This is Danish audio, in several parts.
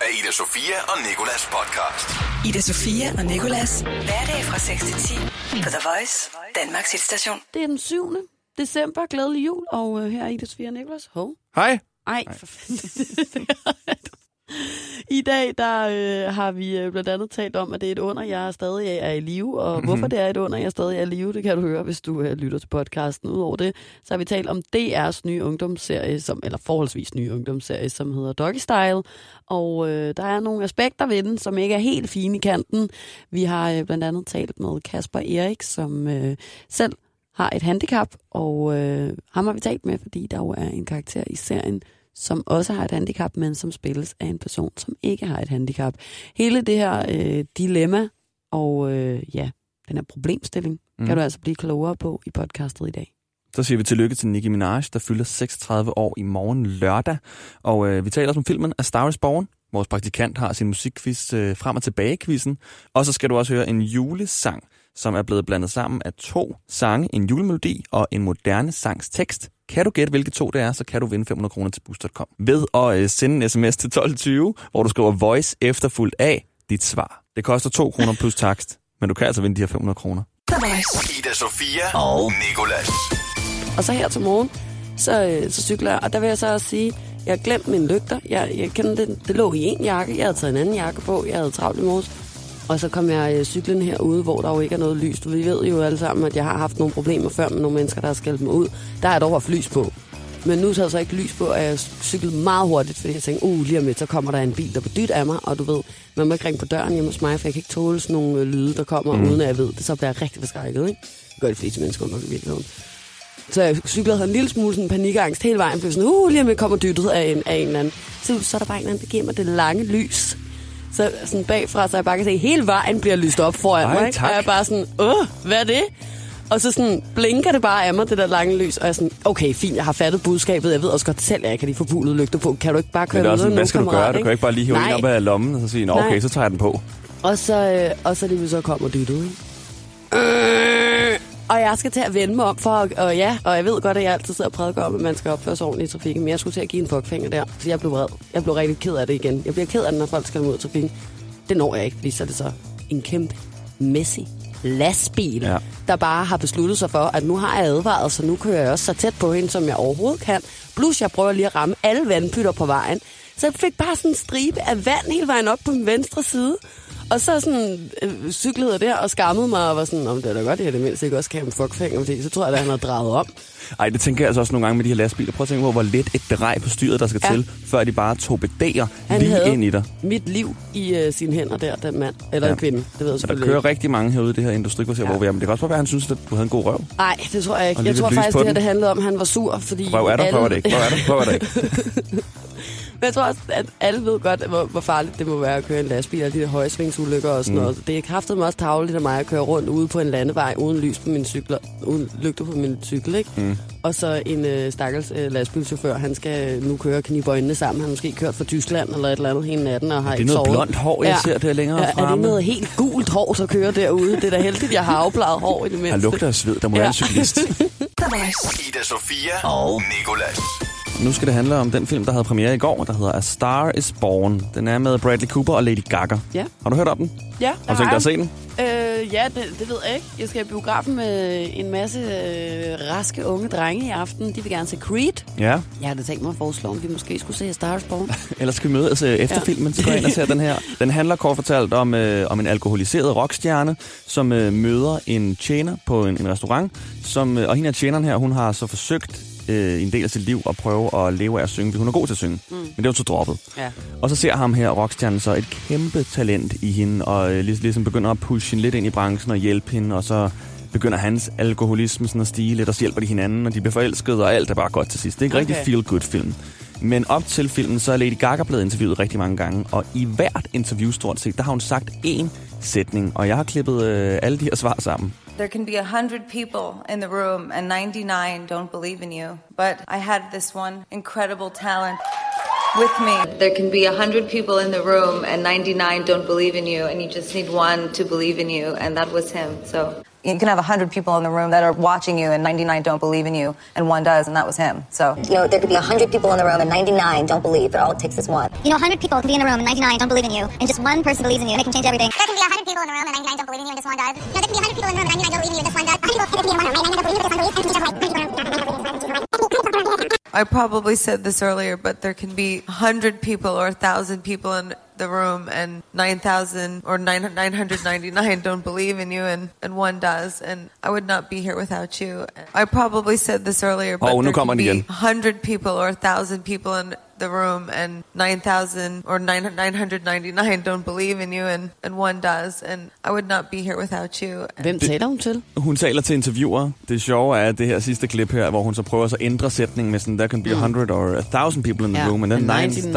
af Ida Sofia og Nikolas podcast. Ida Sofia og Nikolas. Hverdag fra 6 til 10 på The Voice, Danmarks hitstation. Det er den 7. december. Glædelig jul. Og øh, her er Ida Sofia og Nikolas. Hov. Hej. Ej, for fanden. I dag der øh, har vi øh, blandt andet talt om, at det er et under, jeg stadig er i live. Og mm-hmm. hvorfor det er et under, jeg stadig er i live, det kan du høre, hvis du øh, lytter til podcasten. Udover det, så har vi talt om DR's nye ungdomsserie, som, eller forholdsvis nye ungdomsserie, som hedder Doggy Style. Og øh, der er nogle aspekter ved den, som ikke er helt fine i kanten. Vi har øh, blandt andet talt med Kasper Erik, som øh, selv har et handicap, og øh, ham har vi talt med, fordi der jo er en karakter i serien, som også har et handicap, men som spilles af en person, som ikke har et handicap. Hele det her øh, dilemma og øh, ja, den her problemstilling, mm. kan du altså blive klogere på i podcastet i dag. Så siger vi tillykke til Nicki Minaj, der fylder 36 år i morgen lørdag. Og øh, vi taler også om filmen A Star is Born. Vores praktikant har sin musikquiz øh, frem og tilbage-quizzen. Og så skal du også høre en julesang, som er blevet blandet sammen af to sange, en julemelodi og en moderne sangs tekst. Kan du gætte, hvilke to det er, så kan du vinde 500 kroner til boost.com. Ved at øh, sende en sms til 1220, hvor du skriver voice efterfuldt af dit svar. Det koster 2 kroner plus takst, men du kan altså vinde de her 500 kroner. Ida Sofia og Nikolas. Og så her til morgen, så, øh, så cykler jeg, og der vil jeg så også sige, jeg har glemt mine lygter. Jeg, jeg kender det, det lå i en jakke, jeg havde taget en anden jakke på, jeg havde travlt i morges. Og så kom jeg øh, cyklen herude, hvor der jo ikke er noget lys. Vi ved jo alle sammen, at jeg har haft nogle problemer før med nogle mennesker, der har skældt mig ud. Der er dog haft lys på. Men nu så jeg så ikke lys på, og jeg cyklede meget hurtigt, fordi jeg tænkte, uh, lige om lidt, så kommer der en bil, der på dyt af mig, og du ved, man må ikke ringe på døren hjemme hos mig, for jeg kan ikke tåle sådan nogle øh, lyde, der kommer, mm. uden at jeg ved det. Så bliver jeg rigtig forskrækket, ikke? Det gør de fleste mennesker nok i virkeligheden. Så jeg cyklede en lille smule sådan panikangst hele vejen, blev sådan, uh, lige om lidt kommer dyttet af en, af en eller anden. Så, så er der bare en eller anden, der giver mig det lange lys. Så sådan bagfra, så jeg bare kan se, at hele vejen bliver lyst op foran Ej, mig. Ikke? tak. Og jeg er bare sådan, åh, hvad er det? Og så sådan blinker det bare af mig, det der lange lys. Og jeg er sådan, okay, fint, jeg har fattet budskabet. Jeg ved også godt selv, at jeg kan de forpulede lygter på. Kan du ikke bare køre er videre sådan, nu, hvad skal du gøre? Du kan ikke bare lige hive en Nej. op af lommen og så sige, Nå, okay, Nej. så tager jeg den på. Og så, øh, og så lige så kommer dyttet. ikke? Øh, og jeg skal til at vende mig om for, at- og ja, og jeg ved godt, at jeg altid sidder og prædiker om, at man skal opføre sig ordentligt i trafikken, men jeg skulle til at give en fuckfinger der, så jeg blev vred. Jeg blev rigtig ked af det igen. Jeg bliver ked af det, når folk skal ud i trafikken. Det når jeg ikke, fordi så er det så en kæmpe, messy lastbil, ja. der bare har besluttet sig for, at nu har jeg advaret, så nu kører jeg også så tæt på hende, som jeg overhovedet kan. Plus jeg prøver lige at ramme alle vandpytter på vejen. Så jeg fik bare sådan en stribe af vand hele vejen op på min venstre side. Og så sådan øh, cyklede jeg der og skammede mig og var sådan, om det er da godt, at jeg det mindst ikke også kan have en fuckfinger, fordi så tror jeg, at han har drejet om. Ej, det tænker jeg altså også nogle gange med de her lastbiler. Prøv at tænke på, hvor let et drej på styret, der skal Ja. til, før de bare torpederer Han lige havde ind i dig. mit liv i øh, sine hænder der, den mand. Eller Ja. en kvinde, det ved jeg Så der selvfølgelig kører ikke. rigtig mange herude i det her industrikvarter, ja. Hvor vi er. Men det kan også bare være, at han synes, at du havde en god røv. Nej, det tror jeg ikke. Jeg tror faktisk, det her det handlede om, at han var sur, fordi... Røv er der, alle- røv er det ikke. Røv er der, røv er der ikke. Men jeg tror også, at alle ved godt, hvor, hvor farligt det må være at køre en lastbil, og de der højsvingsulykker og sådan Mm. noget. Det er kraftet mig også tavligt af mig at køre rundt ude på en landevej uden lys på min cykler, uden lygter på min cykel, ikke? Mm. Og så en øh, stakkels øh, lastbilchauffør, han skal nu køre og knibe øjnene sammen. Han har måske kørt fra Tyskland eller et eller andet hele natten og har Det er ikke noget sovet. blondt hår, jeg ser der længere ja, Er fremme. det noget helt gult hår, der kører derude? Det er da heldigt, jeg har afbladet hår i det mindste. Han lugter af sved, der må ja. Ja. være en cyklist. Ida Sofia og Nikolas. Nu skal det handle om den film, der havde premiere i går, der hedder A Star is Born. Den er med Bradley Cooper og Lady Gaga. Ja. Har du hørt om den? Ja, Har du tænkt dig at se den? Øh, ja, det, det ved jeg ikke. Jeg skal i biografen med en masse øh, raske unge drenge i aften. De vil gerne se Creed. Ja. Jeg havde tænkt mig at foreslå, om vi måske skulle se A Star is Born. Ellers skal vi mødes øh, efter ja. Filmen, så går ind og ser den her. Den handler kort fortalt om, øh, om en alkoholiseret rockstjerne, som øh, møder en tjener på en, en restaurant. Som, øh, og hende her tjeneren her, hun har så forsøgt øh, en del af sit liv at prøve at leve af at synge, fordi hun er god til at synge. Mm. Men det er jo så droppet. Ja. Og så ser ham her, rockstjernen, så et kæmpe talent i hende, og øh, lig- ligesom begynder at pushe hende lidt ind i branchen og hjælpe hende, og så begynder hans alkoholisme sådan at stige lidt, og så hjælper de hinanden, og de bliver forelskede, og alt er bare godt til sidst. Det er ikke okay. Rigtig feel-good film. Men op til filmen, så er Lady Gaga blevet interviewet rigtig mange gange, og i hvert interview stort set, der har hun sagt én sætning, og jeg har klippet øh, alle de her svar sammen. There can be a hundred people in the room and 99 don't believe in you. But I had this one incredible talent with me. There can be a hundred people in the room and 99 don't believe in you and you just need one to believe in you and that was him. So You can have 100 people in the room that are watching you and 99 don't believe in you, and one does, and that was him. So, You know, there could be 100 people in the room and 99 don't believe, but all it takes is one. You know, 100 people can be in a room and 99 don't believe in you, and just one person believes in you, and it can change everything. There can be 100 people in the room and 99 don't believe in you and just one does. No, there can be 100 people in the room and 99 don't believe in you and just one does. 100 people can be in a room and 99 don't believe in you and just one believes. I probably said this earlier, but there can be 100 people or 1,000 people in the room, and 9,000 or 9, 999 don't believe in you, and, and one does. And I would not be here without you. I probably said this earlier, but Oh, there kommer can be 100 people or 1,000 people in the room, and 9,000 or 9, 999 don't believe in you, and, and one does. And I would not be here without you. Hvem taler hun til? Hun taler til interviewer. Det sjove er det her sidste klip her, hvor hun så prøver så at ændre sætningen med sådan, there can be 100 or 1000 people in the Mm. Ja, room, and then and 9000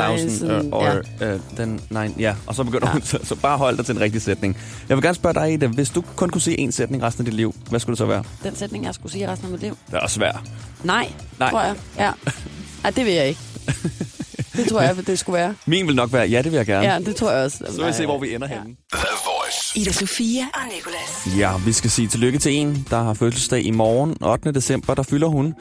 99, or, or uh, then 9, ja. Og så begynder Ja. hun, så, så bare hold dig til den rigtige sætning. Jeg vil gerne spørge dig, Ida, hvis du kun kunne sige én sætning resten af dit liv, hvad skulle det så være? Den sætning, jeg skulle sige resten af mit liv. Det er også svært. Nej, Nej. tror jeg. Ja. Ej, det vil jeg ikke. Det tror jeg, det skulle være. Min vil nok være, ja, det vil jeg gerne. Ja, det tror jeg også. Så vil vi se, hvor vi ender Ja. henne. The Voice. Ida Sofia og Nicolas. Ja, vi skal sige tillykke til en, der har fødselsdag i morgen, 8. december. Der fylder hun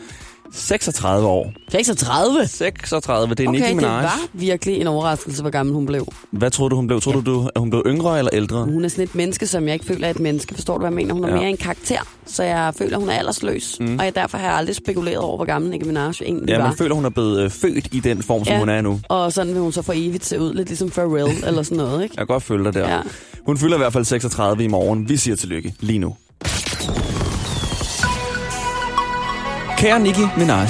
36 år. 36? 36, det er Okay, Nicki det Minaj. var virkelig en overraskelse, hvor gammel hun blev. Hvad troede du, hun blev? Troede du, at hun blev yngre eller ældre? Hun er sådan et menneske, som jeg ikke føler er et menneske. Forstår du, hvad jeg mener? Hun er Ja. ja. mere en karakter, så jeg føler, hun er aldersløs. Mm. Og jeg, derfor har jeg aldrig spekuleret over, hvor gammel Nicki Minaj egentlig Ja, var. man føler, hun er blevet øh, født i den form, som hun er nu. Og sådan vil hun så for evigt se ud, lidt ligesom Pharrell eller sådan noget, ikke? Jeg kan godt følge dig der. Ja. Hun fylder i hvert fald 36 i morgen. Vi siger tillykke lige nu. Kære Nicki Minaj,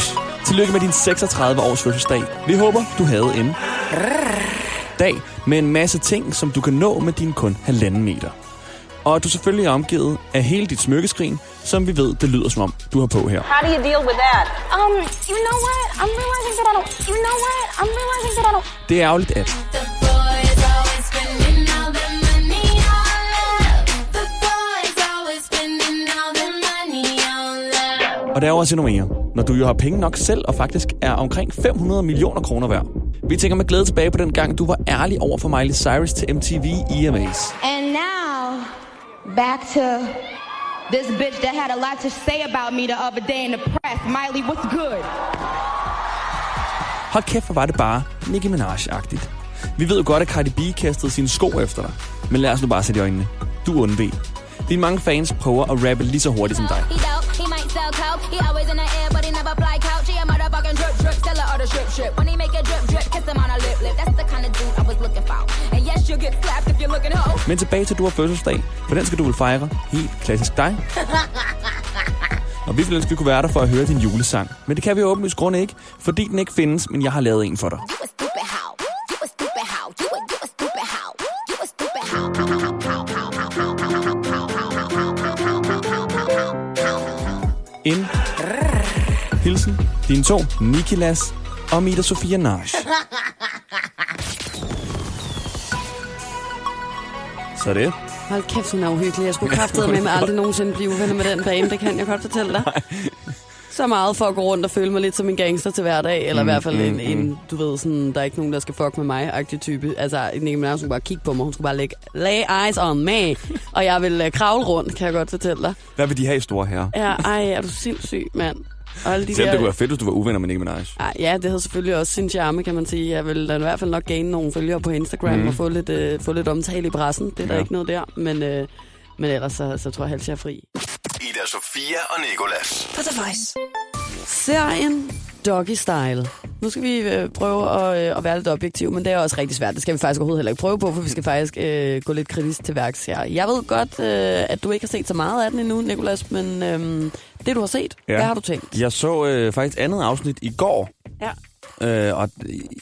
tillykke med din 36 års fødselsdag. Vi håber, du havde en dag med en masse ting, som du kan nå med din kun halvanden meter. Og at du selvfølgelig er omgivet af hele dit smykkeskrin, som vi ved, det lyder som om, du har på her. How do you deal with that? Um, you know what? I'm realizing that I don't. You know what? I'm realizing that I don't. Det er ærgerligt, at Og der er også endnu mere, når du jo har penge nok selv, og faktisk er omkring 500 millioner kroner værd. Vi tænker med glæde tilbage på den gang, du var ærlig over for Miley Cyrus til MTV EMAs. And now, back to this bitch that had a lot to say about me the other day in the press. Miley, what's good? Hold kæft, hvor var det bare Nicki Minaj-agtigt. Vi ved jo godt, at Cardi B kastede sine sko efter dig. Men lad os nu bare sætte i øjnene. Du undveg. Dine mange fans prøver at rappe lige så hurtigt som dig. Sell coke. He always in the air, but he never fly couch. He a motherfucking drip drip, seller of the strip strip. When he make a drip drip, kiss him on a lip lip. That's the kind of dude I was looking for. And yes, you'll get slapped if you're looking hoe. Men tilbage til, du har fødselsdag. For den skal du vel fejre. Helt klassisk dig. Og vi ville ønske, vi kunne være der for at høre din julesang. Men det kan vi åbenlyst grund ikke, fordi den ikke findes, men jeg har lavet en for dig. Dine to, Nikilas og Mida Sofia Naj. Så er det. Hold kæft, hun er uhyggelig. Jeg skulle kraftede med mig aldrig nogensinde blive uvenner med den dame. Det kan jeg godt fortælle dig. Så meget for at gå rundt og føle mig lidt som en gangster til hverdag. Eller mm, i hvert fald en, en, du ved, sådan, der er ikke nogen, der skal fuck med mig-agtig type. Altså, Nicki Minaj skulle bare kigge på mig. Hun skulle bare lægge lay eyes on me. Og jeg vil uh, kravle rundt, kan jeg godt fortælle dig. Hvad vil de have i store herrer? Ja, ej, er du sindssyg, mand. Og alle de Selvom der... det kunne være fedt, hvis du var uvenner med Nicki Minaj. Ej, ja, det havde selvfølgelig også sin charme, kan man sige. Jeg vil da i hvert fald nok gaine nogle følgere på Instagram mm. og få lidt, øh, få lidt omtale i pressen. Det er der Ja. ikke noget der. Men, øh, men ellers så, så tror jeg helst, jeg er fri. Ida Sofia og Nikolas. På The Voice. Serien Doggy Style. Nu skal vi øh, prøve at, øh, at være lidt objektiv, men det er også rigtig svært. Det skal vi faktisk overhovedet heller ikke prøve på, for vi skal faktisk øh, gå lidt kritisk til værks her. Jeg ved godt, øh, at du ikke har set så meget af den endnu, Nikolas, men øh, det du har set, ja. hvad har du tænkt? Jeg så øh, faktisk andet afsnit i går. Ja. Øh, og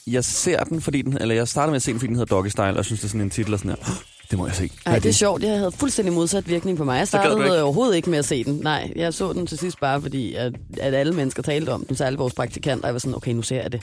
jeg ser den, fordi den, eller jeg startede med at se den, fordi den hedder Doggy Style, og jeg synes, det er sådan en titel, og sådan her, "Åh, det må jeg se. Hvad Ej, det er sjovt. Jeg havde fuldstændig modsat virkning på mig. Jeg startede ikke? overhovedet ikke med at se den. Nej, jeg så den til sidst bare, fordi at, at alle mennesker talte om den, så alle vores praktikanter. Jeg var sådan, okay, nu ser jeg det.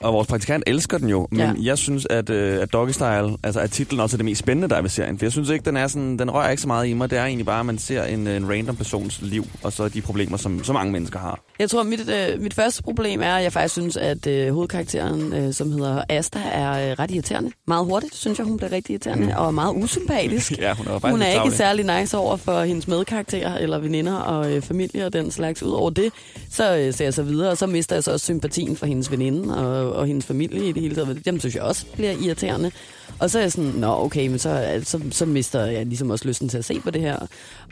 Og vores praktikant elsker den jo, men Ja. jeg synes, at, øh, at Doggy Style, altså at titlen også er det mest spændende, der er ved serien. For jeg synes ikke, den er sådan, den rører ikke så meget i mig. Det er egentlig bare, at man ser en, en random persons liv, og så de problemer, som så mange mennesker har. Jeg tror, mit, øh, mit første problem er, at jeg faktisk synes, at øh, hovedkarakteren, øh, som hedder Asta, er øh, ret irriterende. Meget hurtigt, synes jeg, hun bliver rigtig irriterende, mm. og meget usympatisk. Ja, hun er faktisk Hun er ikke særlig nice over for hendes medkarakterer, eller veninder og øh, familie og den slags. Udover det, så øh, ser jeg så videre, og så mister jeg så også sympatien for hendes veninde og, og hendes familie i det hele taget. Dem synes jeg også bliver irriterende. Og så er jeg sådan, nå okay, men så, så, så mister jeg ligesom også lysten til at se på det her.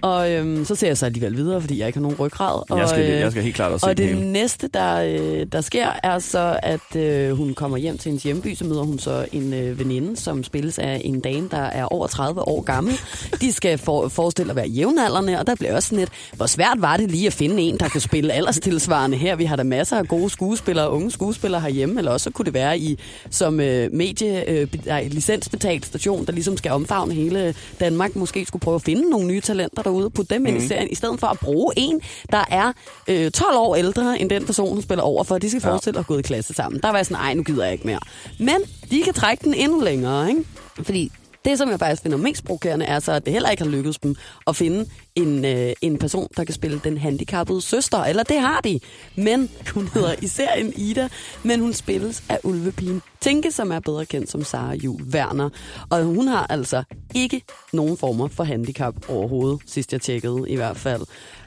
Og øhm, så ser jeg så alligevel videre, fordi jeg ikke har nogen ryggrad. Og, Jeg skal, øh, jeg skal helt klart også se og den det hele. næste, der, øh, der sker, er så, at øh, hun kommer hjem til hendes hjemby, så møder hun så en øh, veninde, som spilles af en dame, der er over 30 år gammel. De skal for, forestille at være jævnaldrende, og der bliver også sådan lidt, hvor svært var det lige at finde en, der kan spille alderstilsvarende her. Vi har da masser af gode skuespillere, unge skuespillere herhjemme, eller også så kunne det være i som øh, medie, øh, nej, licensbetalt station, der ligesom skal omfavne hele Danmark, måske skulle prøve at finde nogle nye talenter derude og putte dem ind i Mhm. serien, i stedet for at bruge en, der er øh, 12 år ældre end den person, hun spiller over for. De skal Ja. forestille at gå i klasse sammen. Der var jeg sådan, ej, nu gider jeg ikke mere. Men de kan trække den endnu længere, ikke? Fordi det, som jeg faktisk finder mest provokerende, er så, at det heller ikke har lykkedes dem at finde en, øh, en person, der kan spille den handicappede søster. Eller det har de. Men hun hedder i serien Ida, men hun spilles af ulvepigen Tinke, som er bedre kendt som Sara Jul Werner. Og hun har altså ikke nogen former for handicap overhovedet, sidst jeg tjekkede i hvert fald.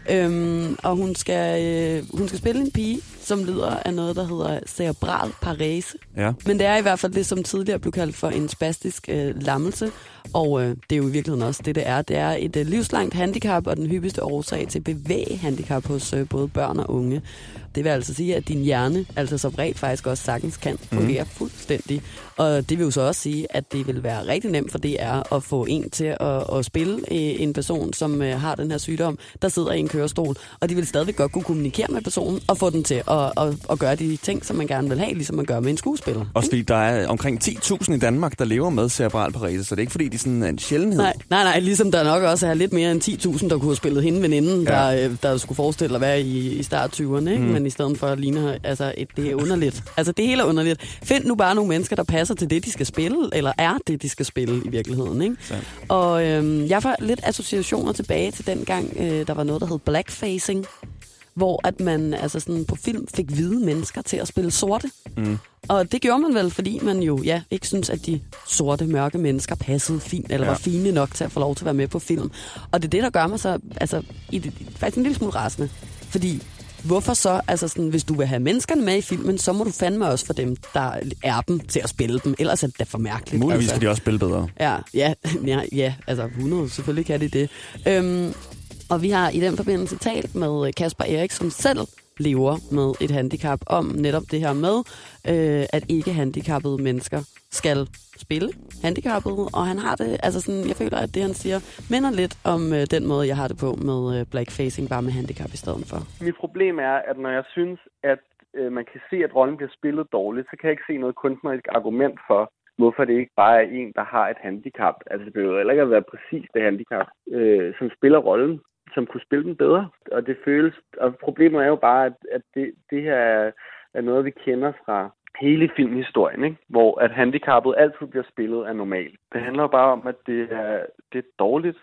Øhm, og hun skal, øh, hun skal spille en pige, som lider af noget, der hedder cerebral parese. Ja. Men det er i hvert fald det, som tidligere blev kaldt for en spastisk øh, lammelse. Og øh, det er jo i virkeligheden også det, det er. Det er et øh, livslangt handicap, og den hyppigste årsag til bevægehandicap hos øh, både børn og unge. Det vil altså sige, at din hjerne, altså som rent faktisk også sagtens kan, fungere mm. fuldstændig. Og det vil jo så også sige, at det vil være rigtig nemt for DR at få en til at, at spille øh, en person, som øh, har den her sygdom, der sidder i en kørestol. Og de vil stadigvæk godt kunne kommunikere med personen og få den til at, at, at gøre de ting, som man gerne vil have, ligesom man gør med en skuespiller. Også fordi der er omkring 10.000 i Danmark, der lever med cerebral parese, så det er ikke fordi, de sådan er en sjældenhed. Nej, nej, nej, ligesom der nok også er lidt mere end 10.000, der kunne have spillet hende veninden, ja. Der, øh, der skulle forestille at være i, i start 20'erne, ikke? Mm. Men i stedet for at ligne, altså et, det er underligt. Altså det hele er underligt. Find nu bare nogle mennesker, der passer til det, de skal spille, eller er det, de skal spille i virkeligheden. Ikke? Og øhm, jeg får lidt associationer tilbage til den gang, øh, der var noget, der hed blackfacing, hvor at man altså sådan på film fik hvide mennesker til at spille sorte. Mm. Og det gjorde man vel, fordi man jo ja, ikke synes, at de sorte, mørke mennesker passede fint, eller ja. Var fine nok til at få lov til at være med på film. Og det er det, der gør mig så altså, i det, faktisk en lille smule rasende. Fordi hvorfor så, altså sådan, hvis du vil have menneskerne med i filmen, så må du fandme også for dem, der er dem til at spille dem. Ellers er det da for mærkeligt. Muligvis altså. kan de også spille bedre. Ja, ja, ja, ja, altså 100, selvfølgelig kan de det. Øhm, og vi har i den forbindelse talt med Kasper Erik, som selv lever med et handicap, om netop det her med, øh, at ikke handicappede mennesker skal spille handicappede, og han har det, altså sådan, jeg føler, at det han siger, minder lidt om øh, den måde, jeg har det på med øh, blackfacing, bare med handicap i stedet for. Mit problem er, at når jeg synes, at øh, man kan se, at rollen bliver spillet dårligt, så kan jeg ikke se noget kunstnerisk argument for, hvorfor det ikke bare er en, der har et handicap. Altså det behøver heller ikke at være præcis det handicap, øh, som spiller rollen, som kunne spille den bedre. Og det føles, og problemet er jo bare, at, at det, det her er, er noget, vi kender fra hele filmhistorien, ikke? hvor at handicappet altid bliver spillet af normal. Det handler bare om, at det er, det er dårligt.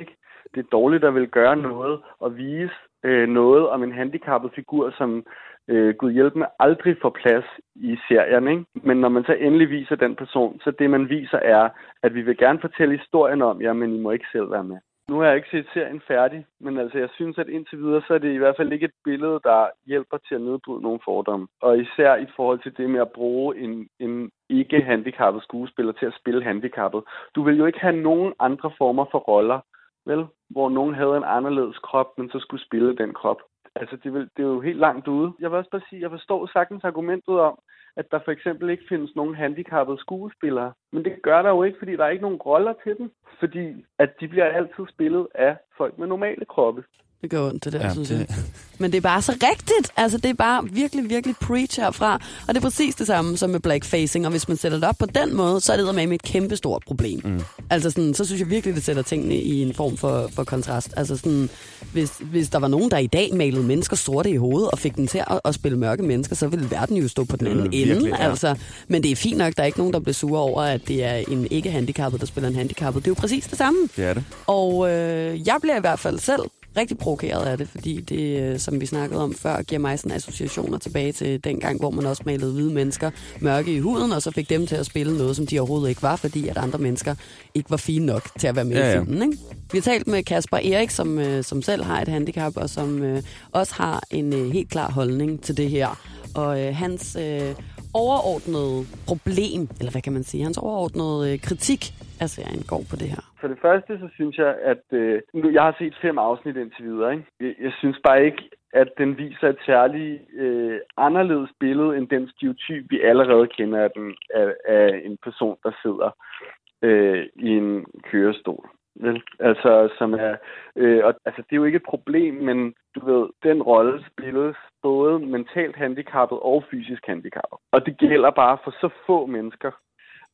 Ikke? Det er dårligt at vil gøre noget og vise øh, noget om en handicappet figur, som øh, Gud hjælp mig aldrig får plads i serien. Ikke? Men når man så endelig viser den person, så det man viser er, at vi vil gerne fortælle historien om jer, men I må ikke selv være med. Nu har jeg ikke set serien færdig, men altså jeg synes, at indtil videre, så er det i hvert fald ikke et billede, der hjælper til at nedbryde nogle fordomme. Og især i forhold til det med at bruge en, en ikke-handicappet skuespiller til at spille handicappet. Du vil jo ikke have nogen andre former for roller, vel? Hvor nogen havde en anderledes krop, men så skulle spille den krop. Altså, det, vil, det er jo helt langt ude. Jeg vil også bare sige, jeg forstår sagtens argumentet om, at der for eksempel ikke findes nogen handicappede skuespillere. Men det gør der jo ikke, fordi der er ikke nogen roller til dem. Fordi at de bliver altid spillet af folk med normale kroppe. Det gør ondt, det der, Ja, synes det- jeg. Men det er bare så rigtigt. Altså, det er bare virkelig, virkelig preach herfra. Og det er præcis det samme som med blackfacing. Og hvis man sætter det op på den måde, så er det med et kæmpe stort problem. Mm. Altså, sådan, så synes jeg virkelig, det sætter tingene i en form for, for kontrast. Altså, sådan, hvis, hvis der var nogen, der i dag malede mennesker sorte i hovedet og fik dem til at, at spille mørke mennesker, så ville verden jo stå på den Det anden ville ende. virkelig, ja. Altså, men det er fint nok, der er ikke nogen, der bliver sure over, at det er en ikke-handicappet, der spiller en handicappet. Det er jo præcis det samme. Det er det. Og øh, jeg bliver i hvert fald selv rigtig provokeret af det, fordi det, øh, som vi snakkede om før, giver mig sådan associationer tilbage til den gang, hvor man også malede hvide mennesker mørke i huden, og så fik dem til at spille noget, som de overhovedet ikke var, fordi at andre mennesker ikke var fine nok til at være med Ja, i ja. filmen. Ikke? Vi har talt med Kasper Erik, som, øh, som selv har et handicap, og som øh, også har en øh, helt klar holdning til det her. Og øh, hans øh, overordnede problem, eller hvad kan man sige, hans overordnede øh, kritik af serien går på det her. For det første, så synes jeg, at... Øh, nu, jeg har set fem afsnit indtil videre, ikke? Jeg, jeg synes bare ikke, at den viser et særligt øh, anderledes billede end den stereotyp, vi allerede kender af, den, af, af en person, der sidder øh, i en kørestol. Vel? Altså, som er, øh, og, altså, det er jo ikke et problem, men du ved, den rolle spilles både mentalt handicappet og fysisk handicappet. Og det gælder bare for så få mennesker.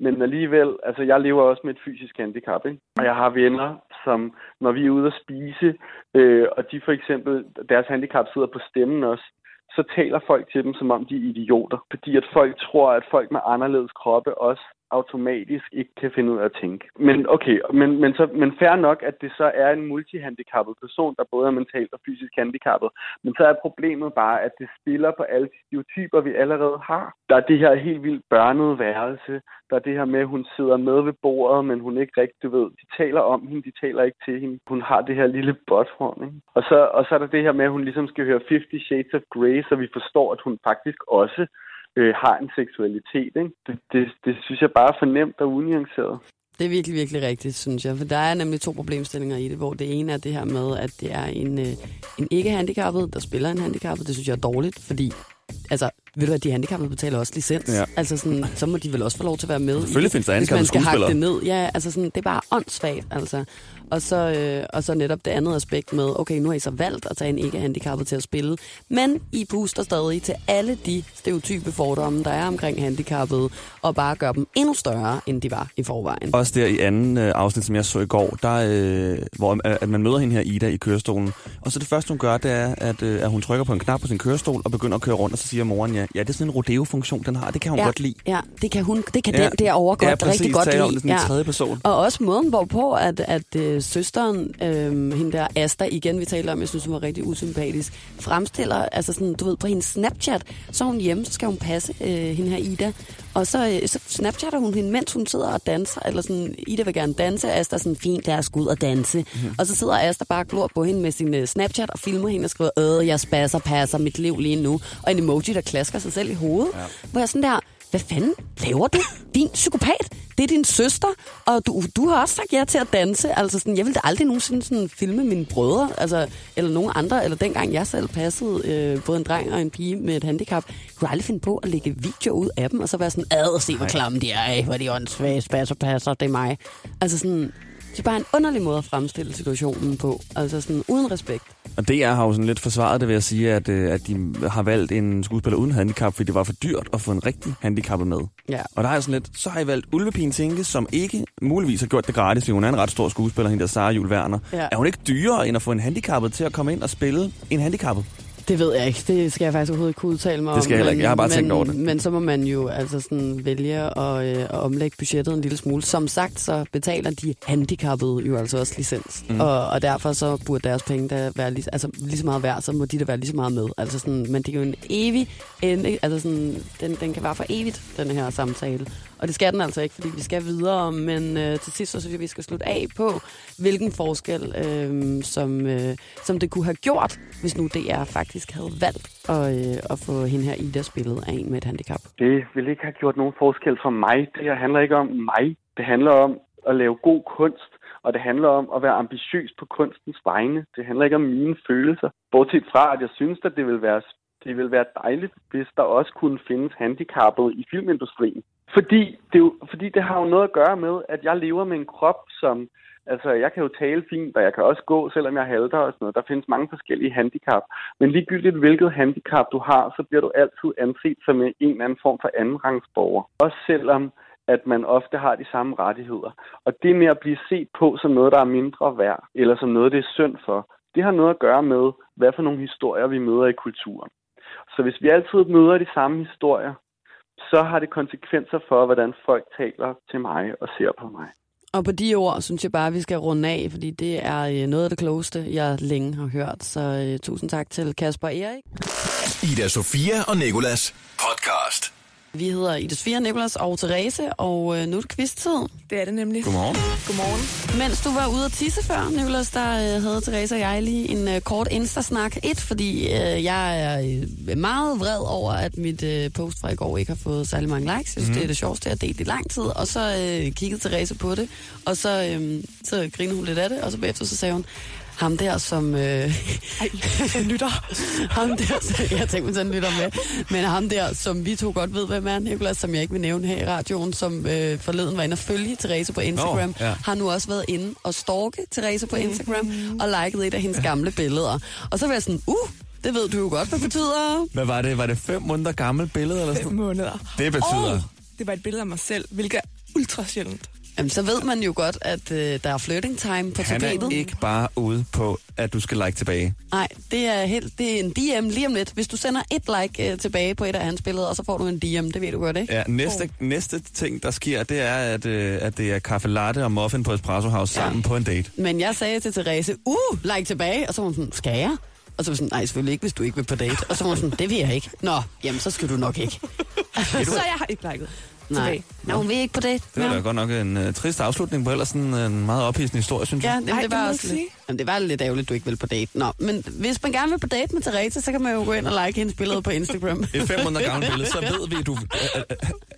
Men alligevel, altså jeg lever også med et fysisk handicap, ikke? og jeg har venner, som når vi er ude at spise, øh, og de for eksempel, deres handicap sidder på stemmen også, så taler folk til dem, som om de er idioter. Fordi at folk tror, at folk med anderledes kroppe også automatisk ikke kan finde ud af at tænke. Men okay, men, men, så, men fair nok, at det så er en multihandicappet person, der både er mentalt og fysisk handicappet. Men så er problemet bare, at det spiller på alle de stereotyper, vi allerede har. Der er det her helt vildt børnede værelse. Der er det her med, at hun sidder med ved bordet, men hun ikke rigtig, du ved, de taler om hende, de taler ikke til hende. Hun har det her lille botthorn, ikke? Og så, og så er der det her med, at hun ligesom skal høre 50 Shades of Grey, så vi forstår, at hun faktisk også øh, har en seksualitet. Ikke? Det, det, det synes jeg bare er for nemt og unuanceret. Det er virkelig, virkelig rigtigt, synes jeg. For der er nemlig to problemstillinger i det, hvor det ene er det her med, at det er en, øh, en ikke-handicappet, der spiller en handicappet. Det synes jeg er dårligt, fordi altså, ved du hvad, de handicappede betaler også licens. Ja. Altså sådan, så må de vel også få lov til at være med. Selvfølgelig findes der hvis man handicappede skal hakke det skuespillere. ned. Ja, altså sådan, det er bare åndssvagt, altså. Og så, øh, og så netop det andet aspekt med, okay, nu har I så valgt at tage en ikke-handicappet til at spille, men I puster stadig til alle de stereotype fordomme, der er omkring handicappede, og bare gør dem endnu større, end de var i forvejen. Også der i anden øh, afsnit, som jeg så i går, der, øh, hvor øh, at man møder hende her, Ida, i kørestolen. Og så det første, hun gør, det er, at, øh, at hun trykker på en knap på sin kørestol og begynder at køre rundt, og så siger moren, ja, ja det er sådan en rodeo-funktion, den har. Det kan hun ja, godt lide. Ja, det kan hun, det kan Ja. den derovre Ja, godt, præcis. rigtig godt lide. det sådan i tredje person. Og også måden, hvorpå, at, at øh, søsteren, øh, hende der Asta, igen vi taler om, jeg synes, hun var rigtig usympatisk, fremstiller, altså sådan, du ved, på hendes Snapchat, så er hun hjemme, så skal hun passe øh, hende her Ida, og så, øh, så Snapchatter hun hende, mens hun sidder og danser, eller sådan, Ida vil gerne danse, Asta er sådan, fint, lad os gå ud og danse. Mm. Og så sidder Asta bare og glor på hende med sin øh, Snapchat og filmer hende og skriver, øh, jeg spasser, passer mit liv lige nu, og en emoji, der klasker sig selv i hovedet, ja. hvor jeg sådan der, hvad fanden laver du? Din psykopat, det er din søster, og du, du har også sagt ja til at danse. Altså sådan, jeg ville da aldrig nogensinde sådan filme mine brødre, altså, eller nogen andre, eller dengang jeg selv passede øh, både en dreng og en pige med et handicap, jeg kunne aldrig finde på at lægge video ud af dem, og så være sådan, ad, se hvor klamme de er, Ej, hvor de åndssvage, spasser, passer, det er mig. Altså sådan, det er bare en underlig måde at fremstille situationen på, altså sådan uden respekt. Og DR har jo sådan lidt forsvaret det ved at sige, at, øh, at de har valgt en skuespiller uden handicap, fordi det var for dyrt at få en rigtig handicappet med. Ja. Og der er jeg sådan lidt, så har I valgt Ulvepin Tinke, som ikke muligvis har gjort det gratis, fordi hun er en ret stor skuespiller, hende der Sara Jul Werner. Ja. Er hun ikke dyrere, end at få en handicappet til at komme ind og spille en handicappet? Det ved jeg ikke. Det skal jeg faktisk overhovedet ikke kunne udtale mig Det skal jeg om. heller ikke. Jeg har bare men, tænkt over det. Men så må man jo altså sådan vælge at, øh, at omlægge budgettet en lille smule. Som sagt, så betaler de handicappede jo altså også licens. Mm. Og, og derfor så burde deres penge da være lige, altså, lige så meget værd, så må de da være lige så meget med. Altså sådan, men det er jo en evig ende, altså sådan, den, den kan være for evigt, den her samtale. Og det skal den altså ikke, fordi vi skal videre. Men øh, til sidst så synes jeg, vi skal slutte af på, hvilken forskel, øh, som, øh, som det kunne have gjort, hvis nu DR faktisk havde valgt at, øh, at få hende her Ida spillet af en med et handicap. Det ville ikke have gjort nogen forskel for mig. Det her handler ikke om mig. Det handler om at lave god kunst, og det handler om at være ambitiøs på kunstens vegne. Det handler ikke om mine følelser. Bortset fra, at jeg synes, at det vil være det vil være dejligt, hvis der også kunne findes handicappede i filmindustrien. Fordi det, jo, fordi det har jo noget at gøre med, at jeg lever med en krop, som Altså, jeg kan jo tale fint, og jeg kan også gå, selvom jeg halter og sådan noget. Der findes mange forskellige handicap. Men ligegyldigt hvilket handicap du har, så bliver du altid anset som en eller anden form for andenrangsborger. Også selvom at man ofte har de samme rettigheder. Og det med at blive set på som noget, der er mindre værd, eller som noget, det er synd for, det har noget at gøre med, hvad for nogle historier vi møder i kulturen. Så hvis vi altid møder de samme historier, så har det konsekvenser for, hvordan folk taler til mig og ser på mig. Og på de ord synes jeg bare, at vi skal runde af, fordi det er øh, noget af det klogeste, jeg længe har hørt. Så uh, tusind tak til Kasper og Erik. Ida Sofia og Nikolas podcast. Vi hedder Ida Sofia, Nikolas og Therese, og uh, nu er det quiz-tid. Det er det nemlig. Godmorgen. Godmorgen. Mens du var ude at tisse før, Nikolas, der uh, havde Therese og jeg lige en uh, kort Insta-snak. Et, fordi uh, jeg er uh, meget vred over, at mit uh, post fra i går ikke har fået særlig mange likes. Jeg synes, mm. det er det sjoveste, jeg har delt i lang tid. Og så uh, kiggede Therese på det, og så, um, så grinede hun lidt af det, og så bagefter så sagde hun, ham der, som... Øh, Ej, lytter. ham der, som, jeg tænkte, sådan lytter med. Men ham der, som vi to godt ved, hvem er, Nicolas, som jeg ikke vil nævne her i radioen, som øh, forleden var inde og følge Therese på Instagram, Nå, ja. har nu også været inde og stalke Therese på Instagram mm. og liket et af hendes gamle billeder. Og så var jeg sådan, uh, det ved du jo godt, hvad betyder. Hvad var det? Var det fem måneder gammelt billede? Eller Fem sådan? måneder. Det betyder... Og det var et billede af mig selv, hvilket er ultra sjældent. Jamen, så ved man jo godt, at øh, der er flirting time på Han tapetet. er ikke bare ude på, at du skal like tilbage. Nej, det er, helt, det er en DM lige om lidt. Hvis du sender et like øh, tilbage på et af hans billeder, og så får du en DM, det ved du godt, ikke? Ja, næste, oh. næste ting, der sker, det er, at, øh, at det er kaffe latte og muffin på Espresso House Ja. sammen på en date. Men jeg sagde til Therese, uh, like tilbage, og så var hun sådan, skal jeg? Og så var sådan, nej, selvfølgelig ikke, hvis du ikke vil på date. Og så var hun sådan, det vil jeg ikke. Nå, jamen, så skal du nok ikke. Så jeg har ikke liket Nej. Nå, hun vil ikke på date. Det var da godt nok en uh, trist afslutning på ellers sådan en meget ophidsende historie, synes Ja, jeg. jamen, Ej, det det var også lidt, jamen, det var lidt ærgerligt, du ikke vil på date. Nå, men hvis man gerne vil på date med Therese, så kan man jo gå ind og like hendes billede på Instagram. Et fem måneder gammelt billede, så ved vi, at du, at,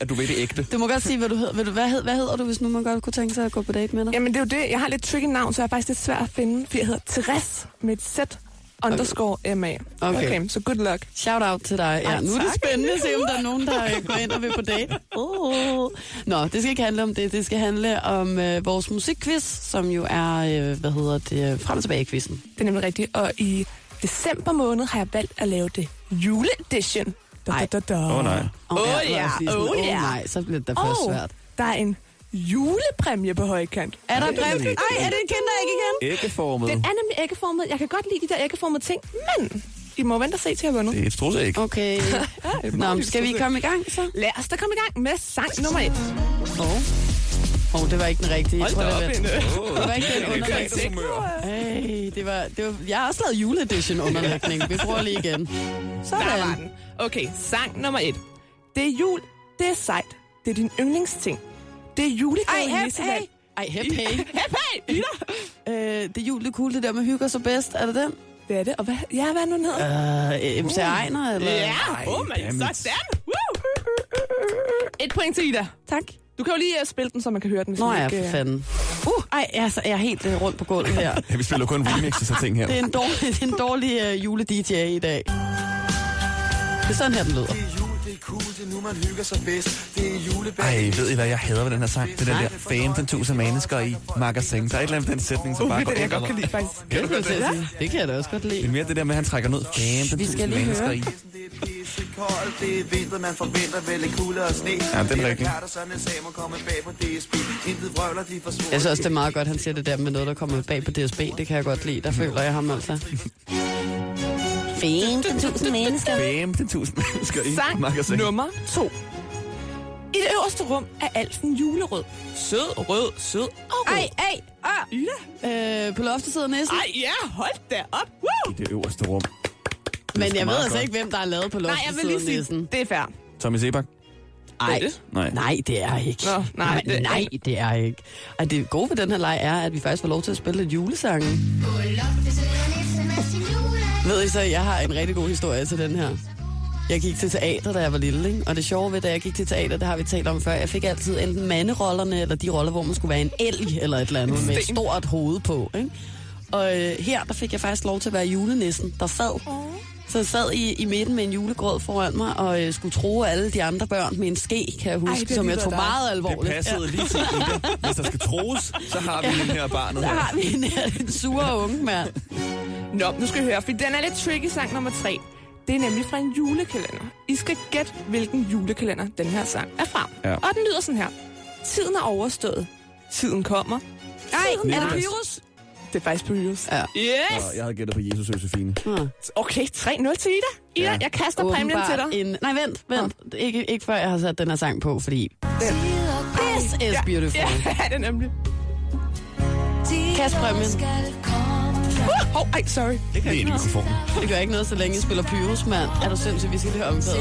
at, du ved det ægte. Du må godt sige, hvad du hedder. Ved du, hvad, hed, hvad hedder du, hvis nu man godt kunne tænke sig at gå på date med dig? Jamen, det er jo det. Jeg har lidt tricky navn, så jeg er faktisk lidt svært at finde, fordi jeg hedder Therese med et Z underscore MA. Okay. okay, så good luck. Shout out til dig. Ja, Ej, nu er det spændende at se, om der er nogen, der øh, går ind og vil på date. Oh. Nå, det skal ikke handle om det. Det skal handle om øh, vores musikquiz, som jo er, øh, hvad hedder det, frem og tilbage quizzen. Det er nemlig rigtigt. Og i december måned har jeg valgt at lave det juleedition. Åh, nej. Åh, ja, åh, oh, ja. nej, så bliver det da først Og svært. der er en julepræmie på højkant. Er der brev? Ej, er det en kinderæg igen? Æggeformet. Den er nemlig æggeformet. Jeg kan godt lide de der æggeformede ting, men I må vente og se til at vundet. Det er et strusæg. Okay. Nå, men skal vi komme i gang så? Lad os da komme i gang med sang nummer et. Åh, oh. oh, det var ikke den rigtige. Hold Tror, da det var- Inde. Det var ikke den er underlægning. Hey, det var, det var, jeg har også lavet juleedition underlægning. Vi prøver lige igen. Der var Sådan. den. Okay, sang nummer et. Det er jul, det er sejt, det er din yndlingsting. Det er julegave Ej, i Nisseland. Ej, hep, hey. Hep, hey! Ida. Øh, det er jul, det er cool, det der med hygger sig bedst. Er det den? Det er det, og hvad, ja, hvad er nu ned? Øh, MC Ejner, eller? Ja, oh my, dammit. sådan. Woo! Et point til Ida. Tak. Du kan jo lige uh, spille den, så man kan høre den. hvis Nå man ja, for øh, fanden. Uh, ej, altså, jeg er helt øh, rundt på gulvet her. Ja, vi spiller kun remixes af ting her. Det er en dårlig, det er en dårlig øh, jule-DJ i dag. Det er sådan her, den lyder. Ej, ved I hvad jeg hader ved den her sang? Det er den der 15.000 mennesker i magasin. Der er et eller andet den sætning, som Uh, bare det går er det, jeg godt kan lide, faktisk. Kan du Det, det? det kan jeg da også godt Det er lide. mere det der med, at han trækker ned vi skal 15.000 lige mennesker høre. i. Det er koldt, det er vinter, man forventer vel en kulde og sne. Ja, den er rigtig. Klart, at sådan en sag må komme bag på DSB. Intet vrøvler, de forsvundet. Jeg synes også, det er meget godt, han siger det der med noget, der kommer bag på DSB. Det kan jeg godt lide. Der føler jeg ham altså. 15.000 mennesker. 15.000 mennesker i Sang magasin. nummer to. I det øverste rum er alfen julerød. Sød, rød, sød og rød. Ej, ej, ah. Ida. Øh, på loftet sidder næsten. Ej, ja, hold da op. Woo! I det øverste rum. Men sgu jeg ved altså godt. ikke, hvem der er lavet på loftet Nej, jeg vil lige sige, næsten. det er fair. Tommy Sebak? Ej, det? Nej. nej, det er ikke. Nå, nej, nej, det- nej, det er ikke. Og det gode ved den her leg er, at vi faktisk får lov til at spille lidt julesange. Ved I så, jeg har en rigtig god historie til den her. Jeg gik til teater, da jeg var lille, ikke? og det sjove ved, da jeg gik til teater, det har vi talt om før, jeg fik altid enten manderollerne, eller de roller, hvor man skulle være en elg, eller et eller andet, med et stort hoved på. Ikke? Og øh, her, der fik jeg faktisk lov til at være julenissen, der sad Så jeg sad i, i midten med en julegrød foran mig, og øh, skulle tro alle de andre børn med en ske, kan jeg huske, Ej, som jeg tog dejligt. meget alvorligt. Det passede lige til. Hvis der skal troes, så har vi den her barnet her. har vi en, en sure unge mand. Nå, nu skal I høre, for den er lidt tricky sang nummer tre. Det er nemlig fra en julekalender. I skal gætte, hvilken julekalender den her sang er fra. Ja. Og den lyder sådan her. Tiden er overstået. Tiden kommer. Ej, Tiden er det er- Pyrus? Det er faktisk Pyrus. Ja. Yes! Og jeg havde gættet på Jesus Josefine. Okay, 3-0 til Ida. Ida, Ja. jeg kaster præmien til dig. En, nej, vent, vent. Ikke, ikke før jeg har sat den her sang på, fordi... Den. This is beautiful. Ja, det er nemlig. Kast præmien. Oh, ej, sorry. Det kan ikke mikrofonen. Det gør ikke noget, så længe jeg spiller Pyrus, mand. Er du sindssygt, vi skal lige høre omkvædet.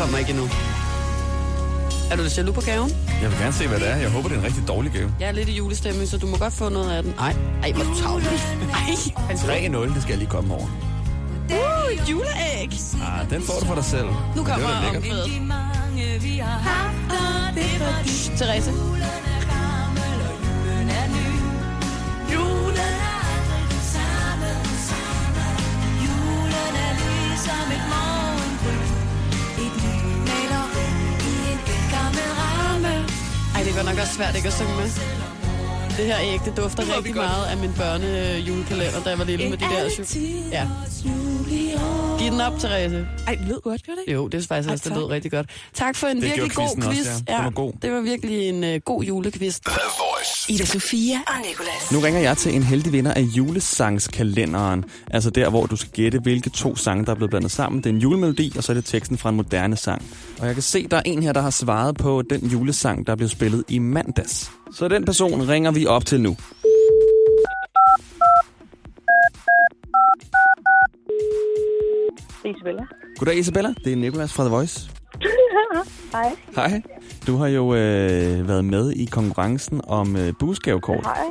Kommer ikke endnu. Er du lidt jaloux på gaven? Jeg vil gerne se, hvad det er. Jeg håber, det er en rigtig dårlig gave. Jeg er lidt i julestemning, så du må godt få noget af den. Ej, ej, hvor er du tavlig. Ej, 3-0, det skal jeg lige komme over. uh, juleæg. Ah, den får du for dig selv. Nu det kommer omkvædet. Therese. Svært ikke at synge med. Det her æg, det dufter Det rigtig godt. meget af min børne julekalender, da jeg var lille med de der... Syv... Ja. Giv den op, Therese. Ej, det lød godt, gør det ikke? Jo, det er faktisk også, det tak. lød rigtig godt. Tak for en Det virkelig god quiz. også, ja. Den var god. Det var virkelig en uh, god Voice. Ida Sofia og Nicolas. Nu ringer jeg til en heldig vinder af julesangskalenderen. Altså der, hvor du skal gætte, hvilke to sange, der er blevet blandet sammen. Det er en julemelodi, og så er det teksten fra en moderne sang. Og jeg kan se, der er en her, der har svaret på den julesang, der blev spillet i mandags. Så den person ringer vi op til nu. Isabella. Goddag Isabella, det er Nikolas fra The Voice. Hej. Hej. Du har jo øh, været med i konkurrencen om øh, busgavekort. Hej.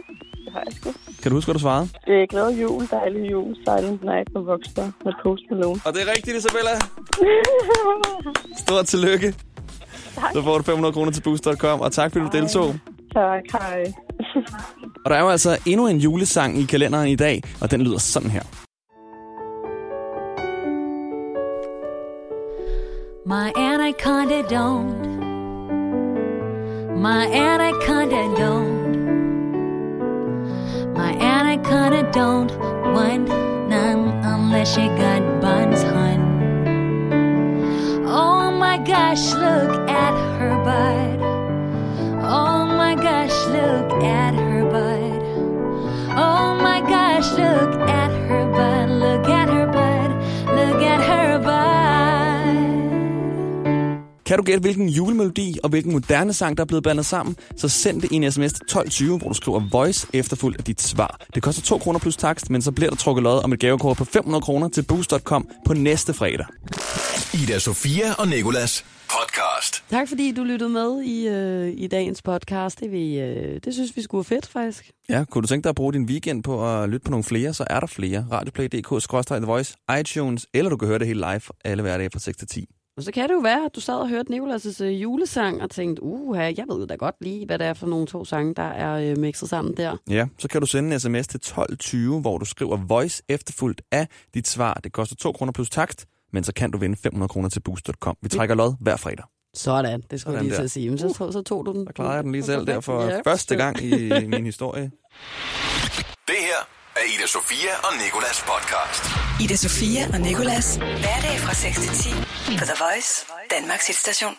Det har jeg sgu. Kan du huske, hvad du svarede? Det er glad jul, dejlig jul, Silent Night med Rockstar med Post Malone. Og det er rigtigt, Isabella. Stort tillykke. Så får du 500 kroner til boost.com, og tak fordi du deltog. Tak, hej. Og der er jo altså endnu en julesang i kalenderen i dag, og den lyder sådan her. My anaconda don't. My anaconda don't. My anaconda don't want none unless you got buns, hun. Oh my gosh, look Kan du gætte, hvilken julemelodi og hvilken moderne sang, der er blevet blandet sammen, så send det i en sms til 1220, hvor du skriver voice efterfulgt af dit svar. Det koster 2 kroner plus takst, men så bliver der trukket lod om et gavekort på 500 kroner til boost.com på næste fredag. Ida Sofia og Nikolas podcast. Tak fordi du lyttede med i, øh, i dagens podcast. Det, vi, øh, det synes vi skulle være fedt, faktisk. Ja, kunne du tænke dig at bruge din weekend på at lytte på nogle flere, så er der flere. Radioplay.dk, Voice, iTunes, eller du kan høre det hele live alle hverdage fra 6 til 10. Og så kan det jo være, at du sad og hørte Nicolas' øh, julesang og tænkte, uha, jeg ved da godt lige, hvad det er for nogle to sange, der er øh, mixet sammen der. Ja, så kan du sende en sms til 1220, hvor du skriver voice efterfulgt af dit svar. Det koster 2 kroner plus takst, men så kan du vinde 500 kroner til boost.com. Vi trækker lod hver fredag. Sådan, det skulle Sådan jeg lige der. til at sige. Men så, så, så tog du den. Så klarer jeg den lige selv der for Ja, første gang i min historie. Det her er Ida Sofia og Nikolas podcast. Ida Sofia og Nicolas. Hverdag fra 6 til 10 på The Voice, Danmarks hitstation.